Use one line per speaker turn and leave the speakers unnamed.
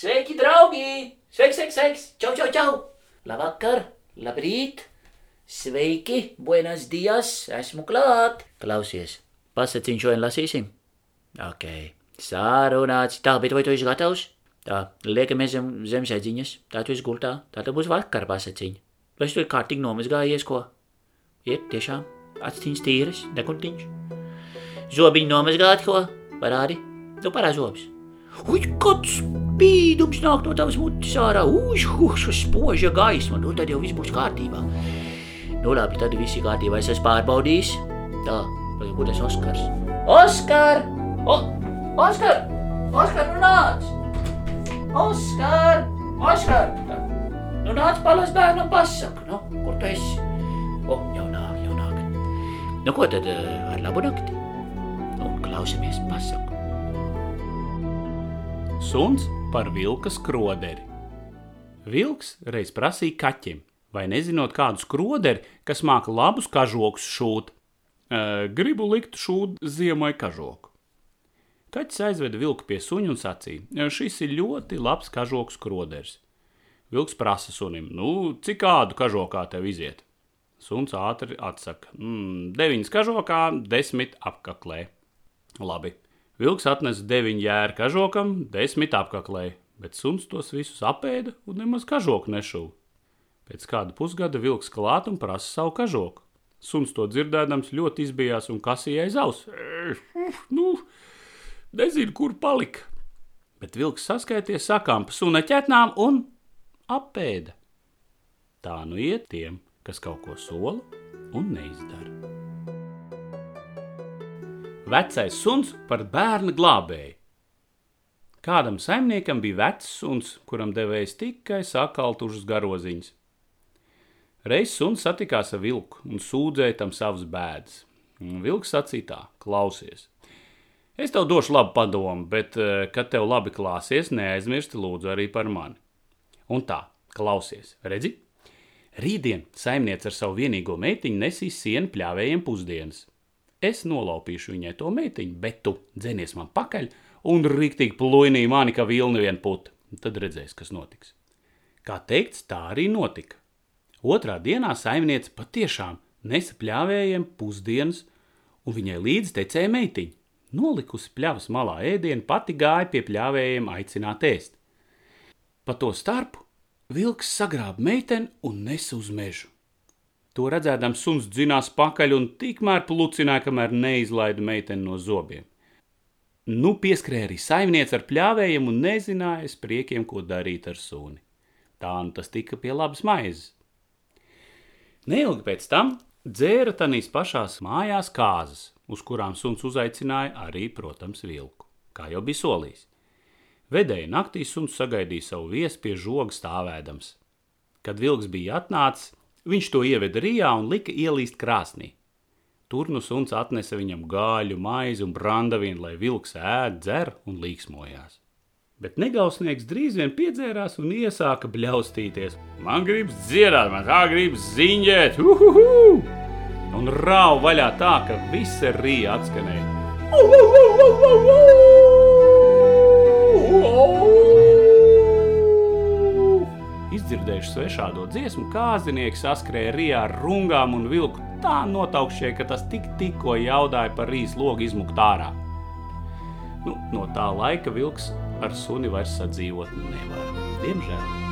Sveiki, draugi! Sveiks, sveiks, sveiks! Čau, čau, čau! Labvakar, labrīt! Sveiki, buenas dias! Esmu klāt! Klausies, pasaciņu šodien lasīsim? Ok, sārunāts. Tā, bet vai tu esi gatavs? Tā, liekamies zem, zem sēdziņas, tā tu esi gultā, tā tad būs vakar pasaciņa. Vai tu ir kārtīgi nomazgājies, ko? Ir, tiešām, aciņas tīras, dekuntiņš. Zobiņi nomazgāti, ko? Parādi, tu parādi zobus. Uj, kāds spīdums nāk no tavas mutes ārā, uj, uj, spoža gaisma, nu tad jau viss būs kārtībā. Nu labi, tad viss ir kārtībā, es esmu pārbaudījis. Tā, vai kur tas Oskars? Oskar! O, Oskar! Oskar, nu nāc! Oskar! Oskar! Nu nāc palas bērnam pasaka, nu, kur tu esi? O, jau nāk, jau nāk. Nu ko tad, eh, ar labu nakti? Nu, klausamies pasaku.
Suns par vilka skroderi. Vilks reiz prasīja kaķim, vai nezinot kādu skroderi, kas māca labus kažokus šūt. "Ē, Gribu likt šūt ziemai kažoku. Kaķis aizveda vilku pie suņa un sacīja: "Ē, Šis ir ļoti labs kažoks skroderis. Vilks prasa sunim, nu, cik kādu kažokā tev iziet? Suns ātri atsaka, mm, deviņas kažokā, desmit apkaklē. Labi. Vilks atnesa deviņu jēru kažokam, desmit apkaklē, bet suns tos visus apēda un nemaz kažoku nešuva. Pēc kāda pusgada vilks klāt un prasa savu kažoku. Suns to dzirdēdams ļoti izbijās un kasīja aiz auss. Nu, nezinu, kur palika. Bet vilks saskaities sakām pa suna ķetnām un apēda. Tā nu iet tiem, kas kaut ko sola un neizdara. Vecais suns par bērnu glābēju. Kādam saimniekam bija vecs suns, kuram devējs tikai sakaltušas garoziņas. Reiz suns satikās ar vilku un sūdzēja tam savus bēdas. Vilks sacīja tā: Klausies, es tev došu labu padomu, bet, eh, kad tev labi klāsies, neaizmirsti lūdzu arī par mani. Un tā, klausies, redzi? Rītdien saimniece ar savu vienīgo meitiņu nesīs sienu pļāvējiem pusdienas. Es nolaupīšu viņai to meitiņu, bet tu dzenies man pakaļ un rīktīgi plūnī mani kā vilni vien puta. Tad redzēs, kas notiks. Kā teikts, tā arī notika. Otrā dienā saimniece patiešām nesa pļāvējiem pusdienas, un viņai līdzi tecēja meitiņa. Nolikusi pļavas malā ēdienu, pati gāja pie pļāvējiem aicināt ēst. Pa to starpu vilks sagrāba meiteni un nesa uz mežu. To redzēdams suns dzinās pakaļ un tikmēr plucināja, kamēr neizlaida meiteni no zobiem. Nu pieskrēja arī saimniece ar pļāvējiem un nezināja spriekiem, ko darīt ar suni. Tā nu tas tika pie labas maizes. Neilgi pēc tam dzēra tanīs pašās mājās kāzas, uz kurām suns uzaicināja arī, protams, vilku, kā jau bija solījis. Vedēja naktī suns sagaidīja savu viesi pie žoga stāvēdams. Kad vilks bija atnācis, viņš to ieveda rijā un lika ielīst krāsnī. Tur nu suns atnesa viņam gāļu, maizi un brandavienu, lai vilks ēd, dzer un līksmojās. Bet negausnieks drīz vien piedzērās un iesāka bļaustīties. Man gribas dziedāt, man tā gribas ziņģēt, uhuhu! Un rāva vaļā tā, ka visa rīja atskanēja. Izdzirdējuši svešādo dziesmu, kāzinieki saskrēja rijā ar rungām un vilku tā notaukšie, ka tas tik tikko jaudāja par rīs logu izmukt ārā. Nu, no tā laika vilks ar suni vairs sadzīvot nevar. Diemžēl.